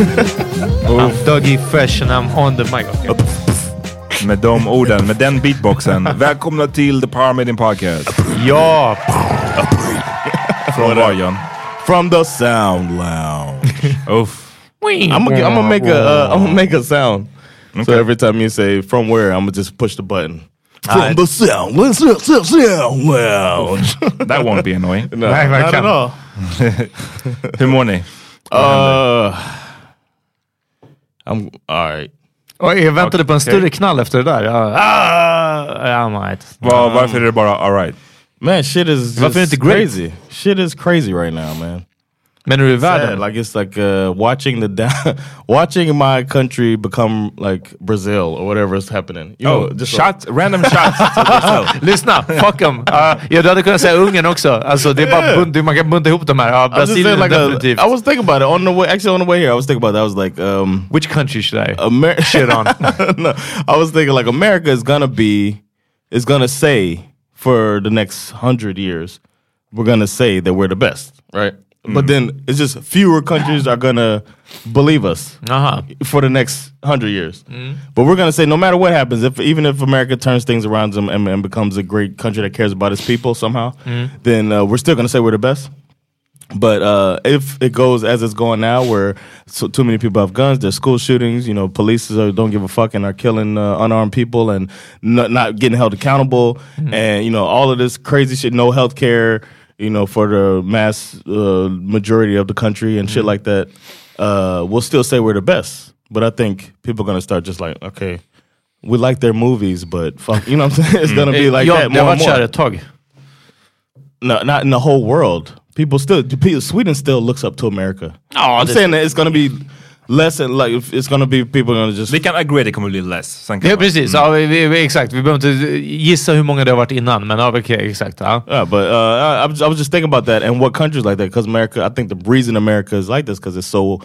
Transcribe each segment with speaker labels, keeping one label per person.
Speaker 1: I'm Dougie Fresh and I'm on the mic. Okay.
Speaker 2: Med de orden, med den beatboxen. Välkomna till The Power Meeting Podcast.
Speaker 1: Ja!
Speaker 2: Från var John?
Speaker 3: From the Sound Lounge.
Speaker 2: Uff.
Speaker 3: I'm gonna, I'm gonna make a uh, I'm gonna make a sound. So every time you say from where, I'm gonna just push the button. From the sound, sound, sound, sound lounge.
Speaker 2: That won't be annoying.
Speaker 3: no, not at all.
Speaker 2: Hur mår ni?
Speaker 3: Uh, I'm all right.
Speaker 1: Oj, jag väntade på en större knall efter det där. Jag, ah, I'm right.
Speaker 2: Var, varför är det bara alright?
Speaker 3: Man, shit is
Speaker 1: Varför inte great?
Speaker 3: crazy. Shit is crazy right now, man.
Speaker 1: Men hur är världen?
Speaker 3: Like it's like uh, watching the down, watching my country become like Brazil or whatever is happening. You
Speaker 2: Oh,
Speaker 3: know, just
Speaker 2: shot, random shots. to yourself.
Speaker 1: Lyssna, fuck them. Uh, ja, du hade kunnat säga Ungern också. Alltså, det är bara
Speaker 3: Yeah.
Speaker 1: bunt, man kan bunta ihop de här. Ja,
Speaker 3: I was
Speaker 1: Brasilien
Speaker 3: like a,
Speaker 1: definitivt.
Speaker 3: I was thinking about it on the way. Actually, on the way here, I was thinking about that. I was like, um,
Speaker 1: Which country should I?
Speaker 3: Amer-
Speaker 1: Shit on.
Speaker 3: no, I was thinking like America is gonna be, is gonna say for the next hundred years, we're gonna say that we're the best, right? But then it's just fewer countries are gonna believe us
Speaker 1: Aha.
Speaker 3: for the next hundred years. But we're gonna say no matter what happens, if even if America turns things around and, and becomes a great country that cares about its people somehow, then uh, we're still gonna say we're the best. But uh, if it goes as it's going now, where so too many people have guns, there's school shootings. You know, police are, don't give a fuck and are killing uh, unarmed people and not, not getting held accountable, and you know all of this crazy shit. No health care, you know, for the mass uh, majority of the country and shit like that. Uh, we'll still say we're the best, but I think people are gonna start just like, okay, we like their movies, but fuck, you know what I'm saying? It's gonna be like that more and more.
Speaker 1: tag.
Speaker 3: No, not in the whole world. People still, people, Sweden still looks up to America.
Speaker 1: Ja,
Speaker 3: I'm saying that it's gonna be less and like if it's gonna be people gonna just.
Speaker 2: Vi kan agree det kommer bli less. Sen kan
Speaker 1: Ja,
Speaker 2: man-
Speaker 1: precis. Mm. Ja, vi, vi, vi, exakt. Vi behöver inte gissa hur många det har varit innan, men ja, okej, exakt. Ja.
Speaker 3: Yeah, but uh, I, I was, just thinking about that and what countries like that because America. I think the reason America is like this because it's so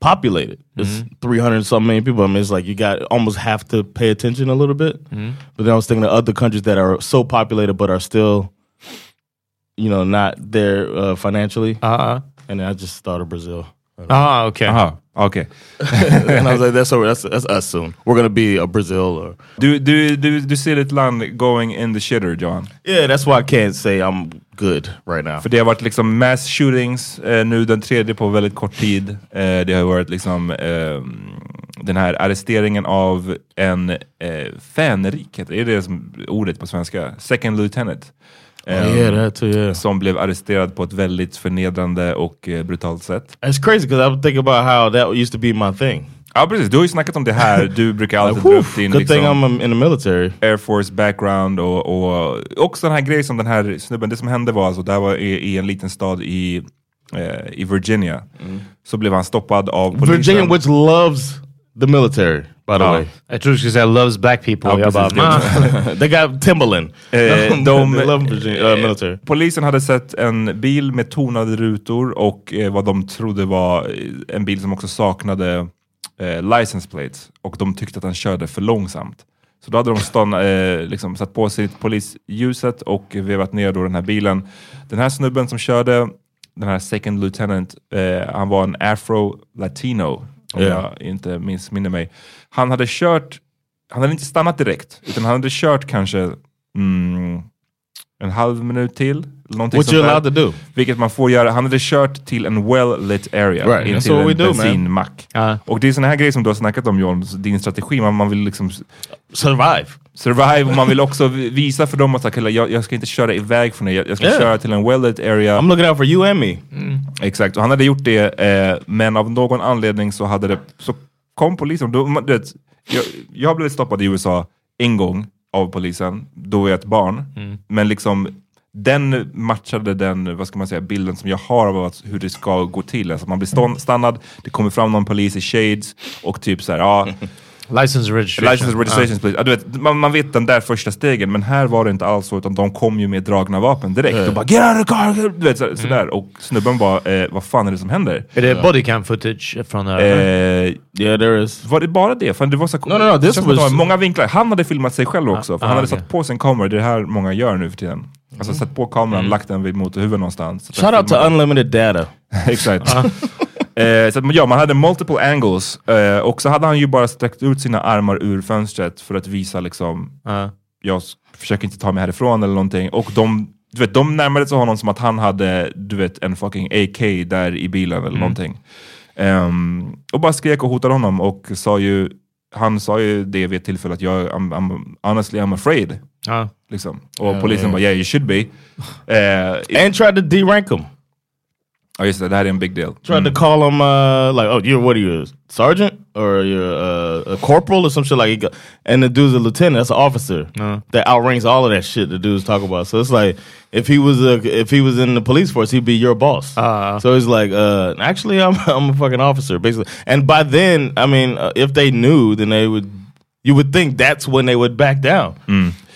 Speaker 3: populated. Mm-hmm. It's 300 something million people. I mean, it's like you got almost have to pay attention a little bit. Mm-hmm. But then I was thinking of other countries that are so populated but are still, you know, not there uh, financially.
Speaker 1: Ja,
Speaker 3: And I just thought of Brazil.
Speaker 1: ja, okej.
Speaker 2: Aha, okej.
Speaker 3: and I was like, that's, over, that's that's us soon. We're gonna be a Brazil or
Speaker 2: Du, du, du, du ser ett land going in the shitter, John.
Speaker 3: yeah. That's why I can't say I'm good right now.
Speaker 2: För det har varit liksom mass shootings, eh, nu den tredje på väldigt kort tid. Eh, det har varit liksom eh, den här arresteringen av en eh, fänrik, heter det, är det som ordet på svenska? Second lieutenant. Eh,
Speaker 3: yeah, that too. Yeah,
Speaker 2: Som blev arresterad på ett väldigt förnedrande och eh, brutalt sätt.
Speaker 3: it's crazy because I was thinking about how that used to be my thing.
Speaker 2: Ja precis, du har ju snackat om det här. Du brukar alltid dra upp din
Speaker 3: good thing
Speaker 2: liksom,
Speaker 3: I'm in the military.
Speaker 2: Air Force background och, och också den här grejen som den här snubben, det som hände var alltså, det här var i, i en liten stad i, eh, i Virginia. Så blev han stoppad av polisen.
Speaker 3: Virginia, which loves the military, by the way.
Speaker 1: Jag tror du skulle säga loves black people.
Speaker 2: Ja,
Speaker 1: jag bara,
Speaker 3: they got Timberland.
Speaker 2: Eh, de,
Speaker 3: love Virginia, uh, military.
Speaker 2: Polisen hade sett en bil med tonade rutor och eh, vad de trodde var eh, en bil som också saknade eh, license plates. Och de tyckte att han körde för långsamt. Så då hade de stånd, eh, liksom satt på sig polisljuset och vevat ner då den här bilen. Den här snubben som körde, den här second lieutenant, eh, han var en afro-latino, om
Speaker 3: Ja.
Speaker 2: jag inte missminner mig. Han hade kört, han hade inte stannat direkt, utan han hade kört kanske mm, en halv minut till. Någonting
Speaker 3: What
Speaker 2: sånt
Speaker 3: you
Speaker 2: där.
Speaker 3: allowed to do?
Speaker 2: Vilket man får göra. Han hade kört till en well-lit area.
Speaker 3: Right,
Speaker 2: In till en bensinmack.
Speaker 1: Ja.
Speaker 2: Och det är såna här grejer som du har snackat om John, din strategi. Man, man vill liksom
Speaker 3: Survive.
Speaker 2: Survive man vill också vi- visa för dem att "Okej, jag, jag ska inte köra iväg från er. Jag, jag ska
Speaker 3: Yeah.
Speaker 2: köra till en well-lit area.
Speaker 3: I'm looking out for you and me.
Speaker 2: Exakt, och han hade gjort det, eh, men av någon anledning så hade det, så kom polisen. Då, du vet, jag, jag har blivit stoppad i USA en gång av polisen, då är jag ett barn. Men liksom den matchade den, vad ska man säga, bilden som jag har av hur det ska gå till. Alltså man blir stannad, det kommer fram någon polis i shades och typ så här, ja,
Speaker 1: License registration.
Speaker 2: license registration please. Ja, du vet, man, man vet den där första stegen, men här var det inte alls så, utan de kom ju med dragna vapen direkt. Och bara get out of the car! Du vet, så, sådär. Och snubben bara, eh, vad fan är det som händer?
Speaker 1: Är det bodycam footage från det här?
Speaker 2: Eh,
Speaker 3: Yeah, there is.
Speaker 2: var det bara det? För det var så,
Speaker 3: No, no, no, this was-
Speaker 2: var många vinklar. Han hade filmat sig själv också, för
Speaker 1: ah,
Speaker 2: han hade
Speaker 1: okej.
Speaker 2: satt på sin kamera. Det är det här många gör nu för tiden. Alltså satt på kameran, lagt den vid motorhuven någonstans.
Speaker 3: Shout out to unlimited data.
Speaker 2: Exakt. eh, så att, ja, man hade multiple angles. Eh, och så hade han ju bara sträckt ut sina armar ur fönstret för att visa liksom,
Speaker 1: Ja.
Speaker 2: jag försöker inte ta mig härifrån eller någonting. Och de, du vet, de närmade sig honom som att han hade du vet, en fucking AK där i bilen eller någonting. Ehm, och bara skrek och hotade honom och sa ju, han sa ju det vid ett tillfälle att jag, I'm, I'm, honestly I'm afraid.
Speaker 1: Ja.
Speaker 2: Liksom. Och polisen bara, yeah you should be. Eh,
Speaker 3: And tried to derank him.
Speaker 2: Just det, det här är en big deal.
Speaker 3: Tried to call him uh, like, oh, you're what are you, a sergeant or you're uh, a corporal or some shit like. And the dude's a lieutenant. That's an officer that outranks all of that shit the dudes talk about. So it's like if he was a, if he was in the police force, he'd be your boss.
Speaker 1: Ah.
Speaker 3: so it's like, uh, actually, I'm I'm a fucking officer basically. And by then, I mean, uh, if they knew, then they would. You would think that's when they would back down,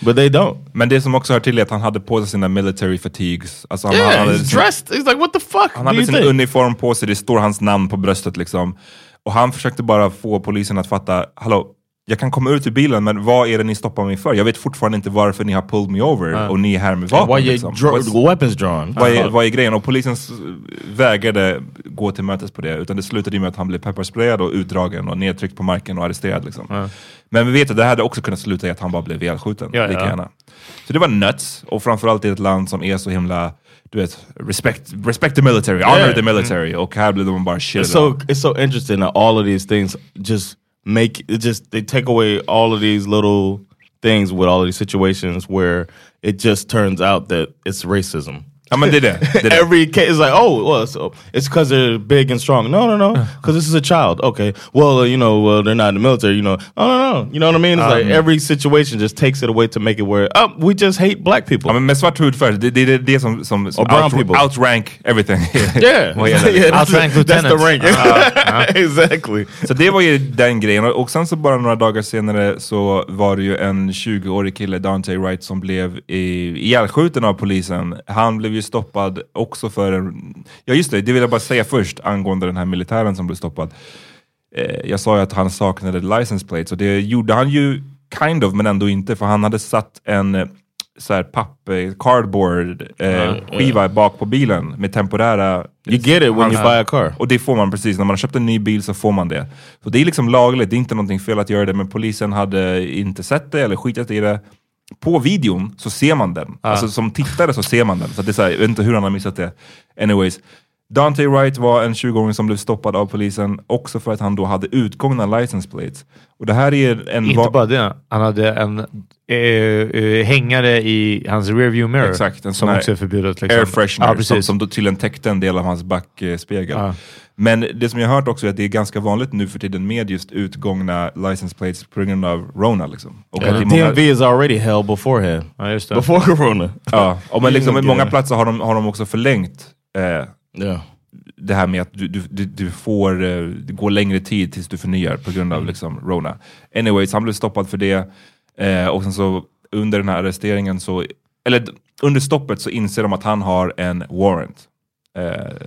Speaker 3: but they don't.
Speaker 2: Men det som också hör till är att han hade på sig sina military fatigues. Alltså han,
Speaker 3: Yeah,
Speaker 2: hade
Speaker 3: he's
Speaker 2: sin-
Speaker 3: dressed. He's like, what the fuck?
Speaker 2: Han hade sin
Speaker 3: think?
Speaker 2: uniform på sig, det står hans namn på bröstet liksom. Och han försökte bara få polisen att fatta, hallå, jag kan komma ut ur bilen, men vad är det ni stoppar mig för? Jag vet fortfarande inte varför ni har pulled me over och ni är här med vapen.
Speaker 3: Why
Speaker 2: liksom. What's-
Speaker 3: weapons drawn?
Speaker 2: vad, är, vad är grejen? Och polisen vägrade gå till mötes på det, utan det slutade ju med att han blev pepparsprayad och utdragen och nedtryckt på marken och arresterad. Liksom. Men vi vet att det hade också kunnat sluta i att han bara blev ihjälskjuten.
Speaker 1: Ja,
Speaker 2: lika
Speaker 1: ja.
Speaker 2: gärna. Så det var nuts, och framförallt i ett land som är så himla, du vet, respect, respect the military, honor
Speaker 3: Yeah.
Speaker 2: the military. Och här blev de bara shit
Speaker 3: It's so it's so interesting that all of these things just make it just they take away all of these little things with all of these situations where it just turns out that it's racism.
Speaker 2: Ja men det är det. det, är det.
Speaker 3: Every case is like, oh, well, so it's because they're big and strong. No, no, no, because this is a child. Okay, well, uh, you know, well, they're not in the military. You know, no, no, no. You know what I mean? It's like every situation just takes it away to make it where, oh, we just hate black people.
Speaker 2: Ja, men med svart hudfärg, det, det, det är det som, som, som
Speaker 3: brown
Speaker 2: out,
Speaker 3: people.
Speaker 2: outrank everything.
Speaker 3: yeah,
Speaker 2: det.
Speaker 3: yeah, that's,
Speaker 1: Outrank
Speaker 3: the, that's the rank. exactly.
Speaker 2: Så det var ju den grejen. Och sen så bara några dagar senare så var det ju en 20-årig kille, Dante Wright, som blev i- ihjälskjuten av polisen. Han blev ju stoppad också för en... Ja just det, det vill jag bara säga först angående den här militären som blev stoppad. Eh, jag sa ju att han saknade license plates och det gjorde han ju kind of, men ändå inte. För han hade satt en eh, så här papp, eh, cardboard eh, skiva bak på bilen med temporära...
Speaker 3: You get it when you buy a car.
Speaker 2: Och det får man precis, när man har köpt en ny bil så får man det. Så det är liksom lagligt, det är inte någonting fel att göra det, men polisen hade inte sett det eller skitit i det. På videon så ser man den. Alltså som tittare så ser man den. Så det är så här, jag vet inte hur han har missat det. Anyways. Dante Wright var en 20-åring som blev stoppad av polisen också för att han då hade utgångna license plates. Och det här är en...
Speaker 1: Inte bara det, han hade en eh, eh, hängare i hans rearview mirror.
Speaker 2: Exakt, en
Speaker 1: som också är förbjudet. Liksom.
Speaker 2: air freshener
Speaker 1: Ja,
Speaker 2: som,
Speaker 1: precis.
Speaker 2: som tydligen täckte en del av hans backspegel.
Speaker 1: Ja.
Speaker 2: Men det som jag har hört också är att det är ganska vanligt nu för tiden med just utgångna license plates på grund av Rona. Liksom. Och är många,
Speaker 3: DMV is already hell beforehand.
Speaker 1: Ja.
Speaker 3: Before Corona.
Speaker 2: ja, och men liksom, i många platser har de, har de också förlängt eh,
Speaker 3: Yeah.
Speaker 2: det här med att du, du, du, får eh, det går längre tid tills du förnyar på grund
Speaker 1: Mm.
Speaker 2: av liksom, Rona. Anyways, han blev stoppad för det. Eh, och sen så under den här arresteringen så, eller under stoppet så inser de att han har en warrant. Eh,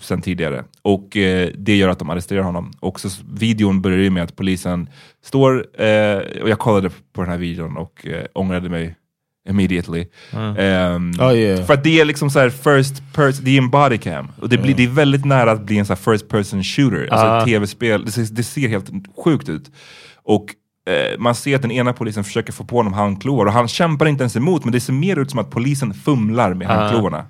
Speaker 2: sen tidigare. Och eh, det gör att de arresterar honom. Och så, videon börjar ju med att polisen står, eh, och jag kollade på den här videon och eh, ångrade mig immediately. Ehm,
Speaker 3: Oh, yeah.
Speaker 2: För att det är liksom så här first person, det är en body cam. Och det, blir, det är väldigt nära att bli en så här first person shooter, alltså ett tv-spel. Det ser, det ser helt sjukt ut. Och eh, man ser att den ena polisen försöker få på honom handklovar och han kämpar inte ens emot, men det ser mer ut som att polisen fumlar med handklovarna.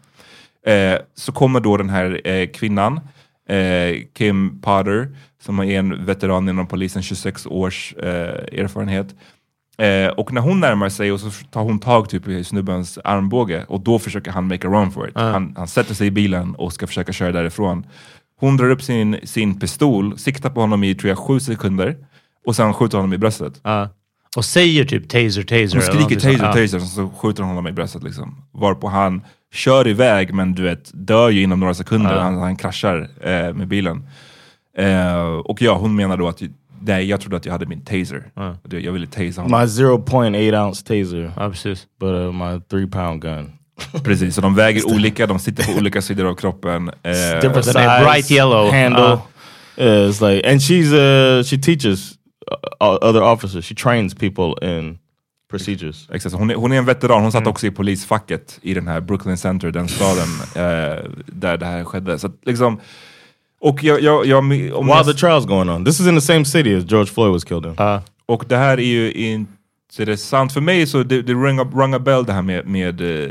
Speaker 2: Eh, så kommer då den här eh, kvinnan, eh, Kim Potter, som är en veteran inom polisen, 26 års eh, erfarenhet. Eh, och när hon närmar sig och så tar hon tag typ i snubbens armbåge och då försöker han make a run for it. Han, han sätter sig i bilen och ska försöka köra därifrån. Hon drar upp sin, sin pistol, siktar på honom i tror jag sju sekunder och sen skjuter honom i bröstet.
Speaker 1: Ja. Och säger typ taser, taser.
Speaker 2: Hon skriker taser,
Speaker 1: sånt.
Speaker 2: taser, och så skjuter hon honom i bröstet. Liksom. Varpå han kör iväg, men du vet, dör ju inom några sekunder. Han, han kraschar eh, med bilen. Eh, och ja, hon menar då att nej, jag trodde att jag hade min taser. Det- Jag ville tasa honom.
Speaker 3: My 0.8 ounce taser,
Speaker 1: Ja, precis.
Speaker 3: but uh, my three pound gun.
Speaker 2: Precis, så de väger olika, de sitter på olika sidor av kroppen. Eh,
Speaker 3: Different
Speaker 1: Den är bright yellow.
Speaker 3: handle.
Speaker 1: Uh.
Speaker 3: It's like, and she's uh, she teaches uh, other officers. She trains people in procedures.
Speaker 2: Exakt, så hon, är, hon är en veteran, hon satt också i polisfacket i den här Brooklyn Center, den staden eh, där det här skedde. Så att, liksom, och jag, jag, jag, om
Speaker 3: While
Speaker 2: jag-
Speaker 3: the trial's going on, this is in the same city as George Floyd was killed in.
Speaker 1: Ja.
Speaker 2: Och det här är ju intressant för mig, så det, det rung, a, rung a bell det här med, med eh,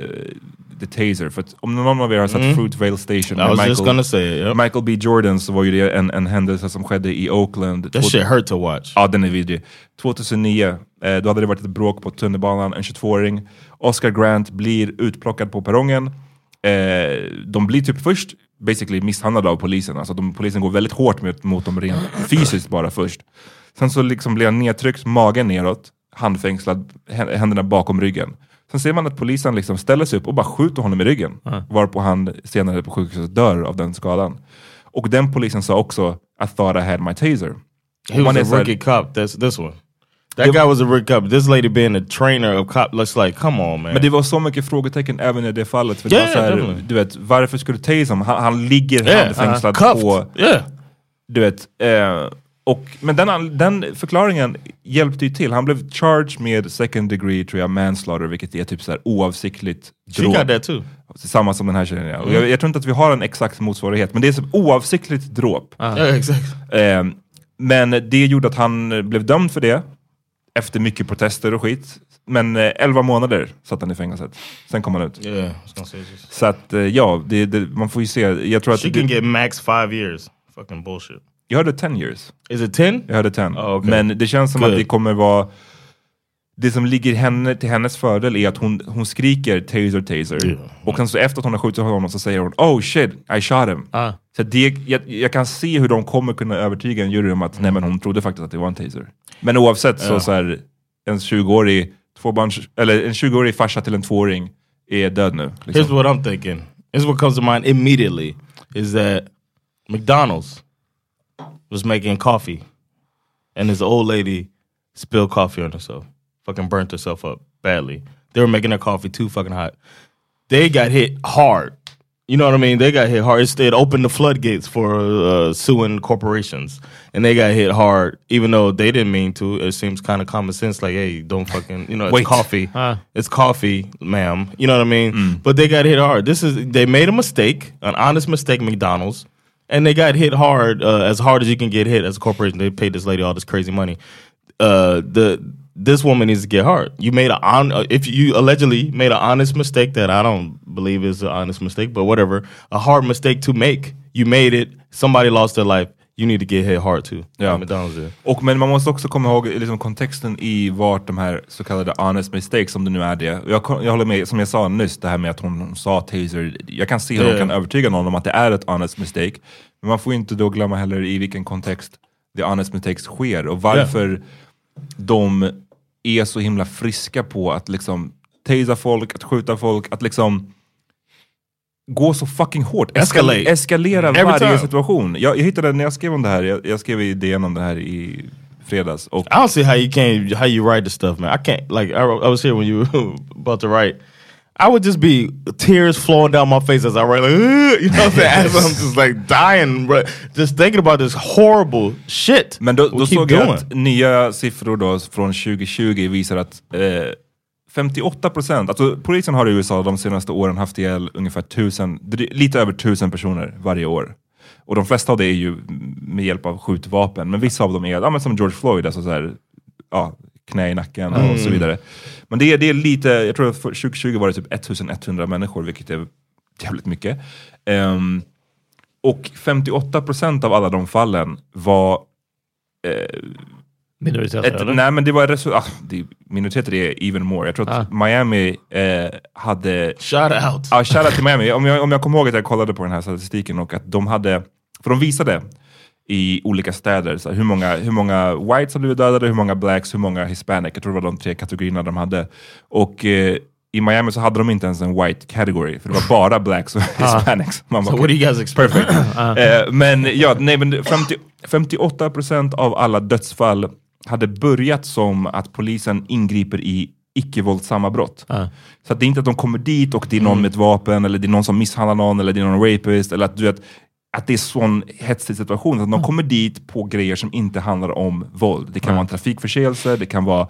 Speaker 2: the taser. För att om någon av er har sett Fruitvale Station
Speaker 3: Mm. I
Speaker 2: med
Speaker 3: was just gonna say it. Yep.
Speaker 2: Michael B Jordan så var ju det en, en händelse som skedde i Oakland.
Speaker 3: That shit hurt to watch.
Speaker 2: Ja, den är vidrig. 2009, eh, då hade det varit ett bråk på tunnelbanan, en 22-åring. Oscar Grant blir utplockad på perrongen. Eh, de blir typ först basically misshandlade av polisen. Alltså de, polisen går väldigt hårt mot, mot dem rent fysiskt bara först. Sen så liksom blir han nedtryckt, magen neråt, handfängslad, hä- händerna bakom ryggen. Sen ser man att polisen liksom ställer sig upp och bara skjuter honom i ryggen. Varpå han senare på sjukhuset dör av den skadan. Och den polisen sa också I thought I had my taser.
Speaker 3: He was a rookie cop. That's this one. That guy was a rookie cop. This lady being a trainer of cop looks like, come on man.
Speaker 2: Men det var så mycket frågetecken även i det fallet. För det
Speaker 3: Yeah,
Speaker 2: var så här, du vet, varför skulle du tasa honom? Han, han ligger
Speaker 3: yeah,
Speaker 2: handfängslad
Speaker 3: cuffed.
Speaker 2: på,
Speaker 3: Yeah.
Speaker 2: du vet, eh, och, men den, den förklaringen hjälpte ju till. Han blev charged med second degree tror jag, manslaughter, vilket är typ så här oavsiktligt
Speaker 3: She got that too.
Speaker 2: Samma som den här tjejen. Ja. Och jag, jag tror inte att vi har en exakt motsvarighet, men det är som oavsiktligt dråp.
Speaker 3: Yeah, exactly.
Speaker 2: Eh, men det gjorde att han blev dömd för det, efter mycket protester och skit. Men eh, 11 månader satt han i fängelset. Sen kom han ut.
Speaker 3: Yeah.
Speaker 2: Så att, eh, ja, det, det, man får ju se. Jag tror att...
Speaker 3: She
Speaker 2: det,
Speaker 3: can get max five years. Fucking bullshit.
Speaker 2: jag hörde 10 years.
Speaker 3: Is it ten?
Speaker 2: Jag hörde 10.
Speaker 3: Oh, okay.
Speaker 2: Men det känns som
Speaker 3: Good.
Speaker 2: att det kommer vara... Det som ligger henne, till hennes fördel är att hon, hon skriker taser, taser.
Speaker 3: Yeah.
Speaker 2: Och sen så efter att hon har skjutit honom så säger hon oh shit, I shot him.
Speaker 1: Ah.
Speaker 2: Så det, jag, jag kan se hur de kommer kunna övertyga en jury om att nej men hon trodde faktiskt att det var en taser. Men oavsett så,
Speaker 3: Ja.
Speaker 2: så här, en 20-årig tvåbarns, eller en 20-årig farsa till en tvååring är död nu.
Speaker 3: Here's
Speaker 2: Liksom.
Speaker 3: what I'm thinking. Here's what comes to mind immediately is that McDonald's was making coffee and this old lady spilled coffee on herself. Fucking burnt herself up badly. They were making their coffee too fucking hot. They got hit hard. You know what I mean? They got hit hard. It's, it opened the floodgates for uh, suing corporations. And they got hit hard, even though they didn't mean to. It seems kind of common sense, like, hey, don't fucking, you know, it's
Speaker 2: Wait.
Speaker 3: coffee.
Speaker 1: Ah.
Speaker 3: It's coffee, ma'am. You know what I mean?
Speaker 2: Mm.
Speaker 3: But they got hit hard. This is they made a mistake, an honest mistake, McDonald's, and they got hit hard, uh, as hard as you can get hit as a corporation. They paid this lady all this crazy money. Uh, the this woman needs to get hard. You made a on uh, if you allegedly made an honest mistake that I don't believe is an honest mistake, but whatever, a hard mistake to make. You made it. Somebody lost their life. You need to get hit hard too.
Speaker 2: Ja.
Speaker 3: McDonald's.
Speaker 2: Och, men man måste också komma ihåg liksom, kontexten i vart de här så kallade honest mistakes, om det nu är det. Jag, jag håller med, som jag sa nyss, det här med att hon sa taser. Jag kan se hur
Speaker 3: Ja.
Speaker 2: de kan övertyga någon om att det är ett honest mistake. Men man får inte då glömma heller i vilken kontext the honest mistakes sker och varför de är så himla friska på att liksom tasea folk, att skjuta folk, att liksom gå så fucking hårt.
Speaker 3: Escalate.
Speaker 2: Eskal- eskalera
Speaker 3: Every
Speaker 2: varje
Speaker 3: time.
Speaker 2: situation. Jag, jag hittade, när jag skrev om det här, jag, jag skrev i DN om det här i fredags. Och
Speaker 3: I don't see how you can't how you write the stuff, man. I can't like I, I was here when you about to write. I would just be tears flowing down my face as I write, like you know what I'm saying? As I'm just like dying, bro. just thinking about this horrible shit.
Speaker 2: Men då, då såg jag att nya siffror då från 2020 visar att eh, 58 procent, alltså polisen har i USA de senaste åren haft ihjäl ungefär tusen, lite över tusen personer varje år. Och de flesta av det är ju med hjälp av skjutvapen, men vissa av dem är, ja, men som George Floyd, alltså så här, ja, knä i nacken och så vidare. Men det är, det är lite, jag tror att för 2020 var det typ 1100 människor, vilket är jävligt mycket. Ehm, och 58 procent av alla de fallen var eh,
Speaker 1: Minoriteter,
Speaker 2: ett,
Speaker 1: eller?
Speaker 2: nej men det var resu- ah, det, minoriteter är even more. Jag tror att
Speaker 1: Ah.
Speaker 2: Miami eh, hade...
Speaker 3: Shout out.
Speaker 2: Ja, shoutout till Miami. Om jag, om jag kommer ihåg att jag kollade på den här statistiken och att de hade, för de visade i olika städer så hur, många, hur många whites har blivit dödade, hur många blacks, hur många hispanic. Jag tror det var de tre kategorierna de hade. Och eh, i Miami så hade de inte ens en white category, för det var bara blacks och hispanics. Man bara,
Speaker 3: So what do you guys expect?
Speaker 2: Eh, men ja, nej, men 50, 58% av alla dödsfall hade börjat som att polisen ingriper i icke-våldsamma brott. Så att det är inte att de kommer dit och det är någon med ett vapen, eller det är någon som misshandlar någon, eller det är någon rapist, eller att du vet, att det är sån hetsig situation. Att de kommer dit på grejer som inte handlar om våld. Det kan vara en trafikförseelse, det kan vara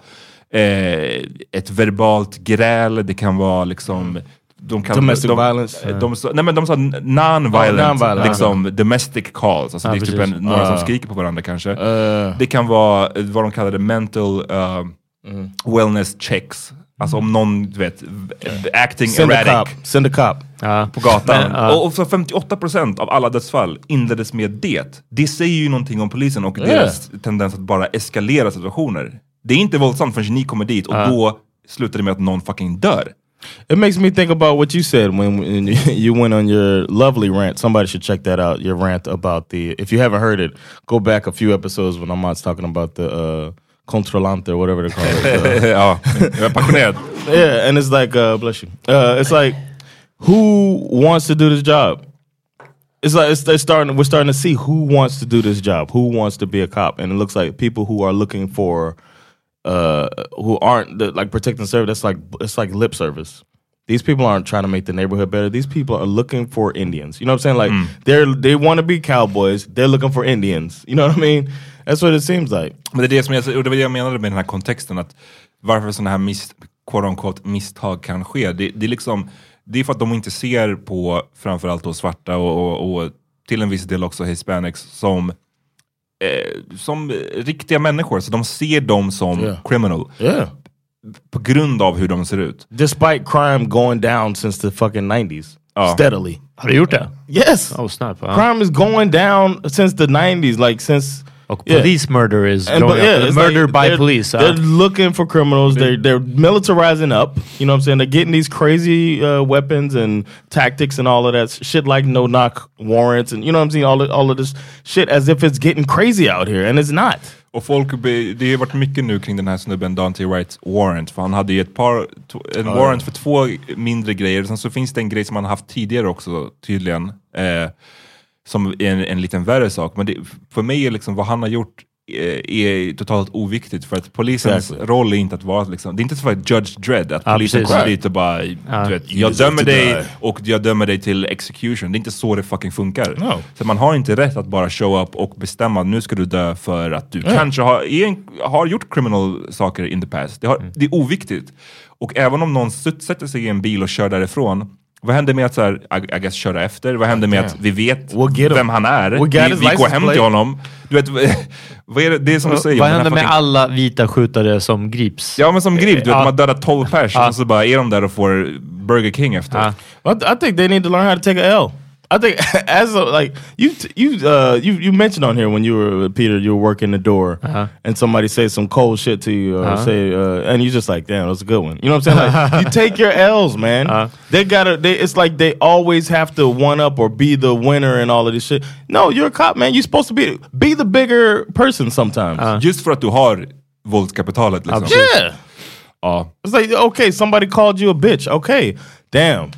Speaker 2: eh, ett verbalt gräl, det kan vara liksom de kan,
Speaker 3: Domestic
Speaker 2: de,
Speaker 3: violence.
Speaker 2: De, de, sa- nej men de sa non-violent,
Speaker 3: Oh, non-violent.
Speaker 2: liksom domestic calls. Alltså
Speaker 1: Ja,
Speaker 2: det är typ en, några som
Speaker 3: Ah.
Speaker 2: skriker på varandra kanske.
Speaker 3: Uh,
Speaker 2: Det kan vara eh, vad de kallade mental uh, wellness checks. Alltså om någon, du vet, acting
Speaker 3: send a
Speaker 2: erratic
Speaker 3: cop. Send a cop.
Speaker 1: Ja.
Speaker 2: på gatan.
Speaker 1: Men, ja.
Speaker 2: och, och så 58% av alla dödsfall inleddes med det. Det säger ju någonting om polisen och deras tendens att bara eskalera situationer. Det är inte våldsamt förrän ni kommer dit och då slutar det med att någon fucking dör.
Speaker 3: It makes me think about what you said when, when you went on your lovely rant. Somebody should check that out. Your rant about the. If you haven't heard it, go back a few episodes when Ahmad's talking about the or whatever they call it. Uh,
Speaker 2: ja, jag är passionerad.
Speaker 3: yeah, and it's like, uh, bless you. Uh, it's like, who wants to do this job? It's like it's, they're starting. We're starting to see who wants to do this job. Who wants to be a cop? And it looks like people who are looking for, uh, who aren't the, like protect and serve. That's like it's like lip service. These people aren't trying to make the neighborhood better. These people are looking for Indians. You know what I'm saying? Like they're they want to be cowboys. They're looking for Indians. You know what I mean? That's what it seems like.
Speaker 2: Men det är det som jag, och det var det jag menade med den här kontexten, att varför sådana här mis, quote unquote, misstag kan ske. Det, det, är liksom, det är för att de inte ser på framförallt då svarta och, och, och till en viss del också hispanics som, eh, som riktiga människor. Så de ser dem som
Speaker 3: Yeah.
Speaker 2: criminal
Speaker 3: Yeah.
Speaker 2: på grund av hur de ser ut.
Speaker 3: Despite crime going down since the fucking 90s.
Speaker 2: Oh.
Speaker 3: Steadily.
Speaker 1: Har du gjort det?
Speaker 3: Yes.
Speaker 1: Oh snap.
Speaker 3: Crime is going down since the 90s. Like since
Speaker 1: Och
Speaker 3: Yeah.
Speaker 1: police murder is
Speaker 3: And,
Speaker 1: going
Speaker 3: yeah,
Speaker 1: up. Murder
Speaker 3: like
Speaker 1: by
Speaker 3: they're-
Speaker 1: police. ja.
Speaker 3: They're looking for criminals. They're they're militarizing up. You know what I'm saying? They're getting these crazy uh, weapons and tactics and all of that shit, like no knock warrants and you know what I'm saying? All of, all of this shit as if it's getting crazy out here, and it's not.
Speaker 2: Och folk, be- det har varit mycket nu kring den här snubben Dante Wright Warrant, för han hade ju ett par, to- en warrant för två mindre grejer, sen så finns det en grej som han haft tidigare också tydligen, eh, som är en, en liten värre sak. Men det, för mig är liksom vad han har gjort eh, är totalt oviktigt för att polisens
Speaker 3: Exactly.
Speaker 2: roll är inte att vara liksom, det är inte så att Judge Dredd, att
Speaker 1: Ja,
Speaker 2: polisen
Speaker 1: precis.
Speaker 2: kommer dit och bara, du vet, jag dömer dig och jag dömer dig till execution. Det är inte så det fucking funkar.
Speaker 3: No.
Speaker 2: Så man har inte rätt att bara show up och bestämma nu ska du dö för att du kanske har, är har gjort criminal saker in the past. Det, har,
Speaker 3: Mm.
Speaker 2: det är oviktigt. Och även om någon sätter sig i en bil och kör därifrån, vad händer med att så här, I, I guess, köra efter? Vad händer med att vi vet
Speaker 3: We'll
Speaker 2: vem han är?
Speaker 3: We got
Speaker 2: vi vi går hem till honom. Du vet, vad är det, det är som du säger.
Speaker 1: Vad händer med
Speaker 2: fucking-
Speaker 1: alla vita skjutare som grips?
Speaker 2: Ja men som grip, du vet, de har dödat 12 pers och så bara är de där och får Burger King efter.
Speaker 1: Ja.
Speaker 3: I, I think they need to learn how to take a L. I think as a, like you you uh you you mentioned on here when you were Peter you were working the door uh-huh. and somebody says some cold shit to you or uh-huh. say uh, and you just like damn that's a good one. You know what I'm saying? Like you take your L's man. Uh-huh. They gotta they, it's like they always have to one up or be the winner and all of this shit. No you're a cop man. You're supposed to be be the bigger person sometimes.
Speaker 2: Just för att du har våldskapitalet liksom.
Speaker 3: yeah.
Speaker 2: Ja.
Speaker 3: Uh, it's like, okay, somebody called you a bitch. Okay, damn.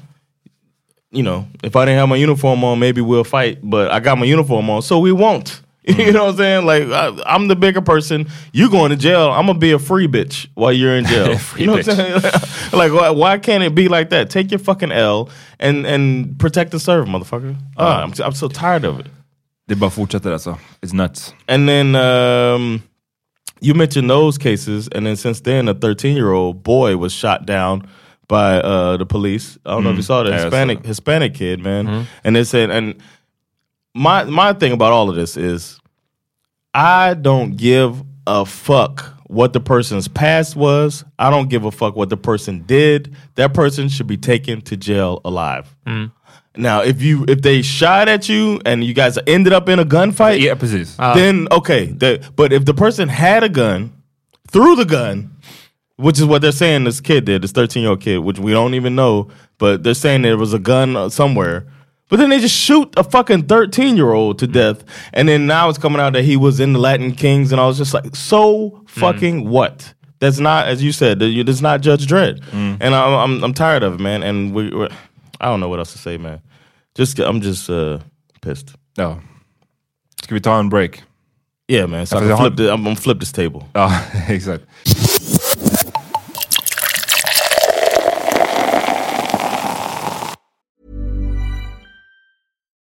Speaker 3: You know, if I didn't have my uniform on, maybe we'll fight. But I got my uniform on, so we won't. you know what I'm saying? Like, I, I'm the bigger person. You going to jail. I'm gonna be a free bitch while you're in jail. You know what I'm saying? like, why, why can't it be like that? Take your fucking L and and protect and serve, motherfucker. Ah, I'm, I'm so tired of it.
Speaker 2: Det bara fortsätter alltså. It's nuts.
Speaker 3: And then um, you mentioned those cases, and then since then, a 13 year old boy was shot down by uh, the police. I don't know if you mm. saw the
Speaker 2: Yeah, I saw
Speaker 3: Hispanic
Speaker 2: that.
Speaker 3: Hispanic kid, man. Mm-hmm. And they said, and my my thing about all of this is, I don't give a fuck what the person's past was. I don't give a fuck what the person did. That person should be taken to jail alive. Mm. Now, if you if they shot at you and you guys ended up in a gunfight,
Speaker 2: Ja, precis.
Speaker 3: then okay. The, but if the person had a gun, threw the gun, which is what they're saying this kid did, this 13 year old kid, which we don't even know, but they're saying there was a gun uh, somewhere. But then they just shoot a fucking 13 year old to death. And then now it's coming out that he was in the Latin Kings. And I was just like, so fucking what? That's not, as you said, that- that's not Judge Dredd. And I'm, I'm, I'm tired of it, man. And we, we're, I don't know what else to say, man. Just, I'm just uh, pissed.
Speaker 2: Ja. Ska vi ta en break?
Speaker 3: Yeah, man. So I can flip the, I'm, gonna flip this table.
Speaker 2: Ja, exakt.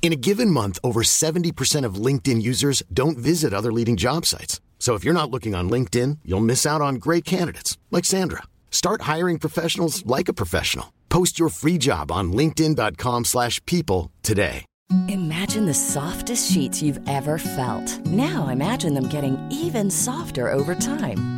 Speaker 4: In a given month, over 70% of LinkedIn users don't visit other leading job sites. So if you're not looking on LinkedIn, you'll miss out on great candidates like Sandra. Start hiring professionals like a professional. Post your free job on linkedin.com/people today.
Speaker 5: Imagine the softest sheets you've ever felt. Now imagine them getting even softer over time.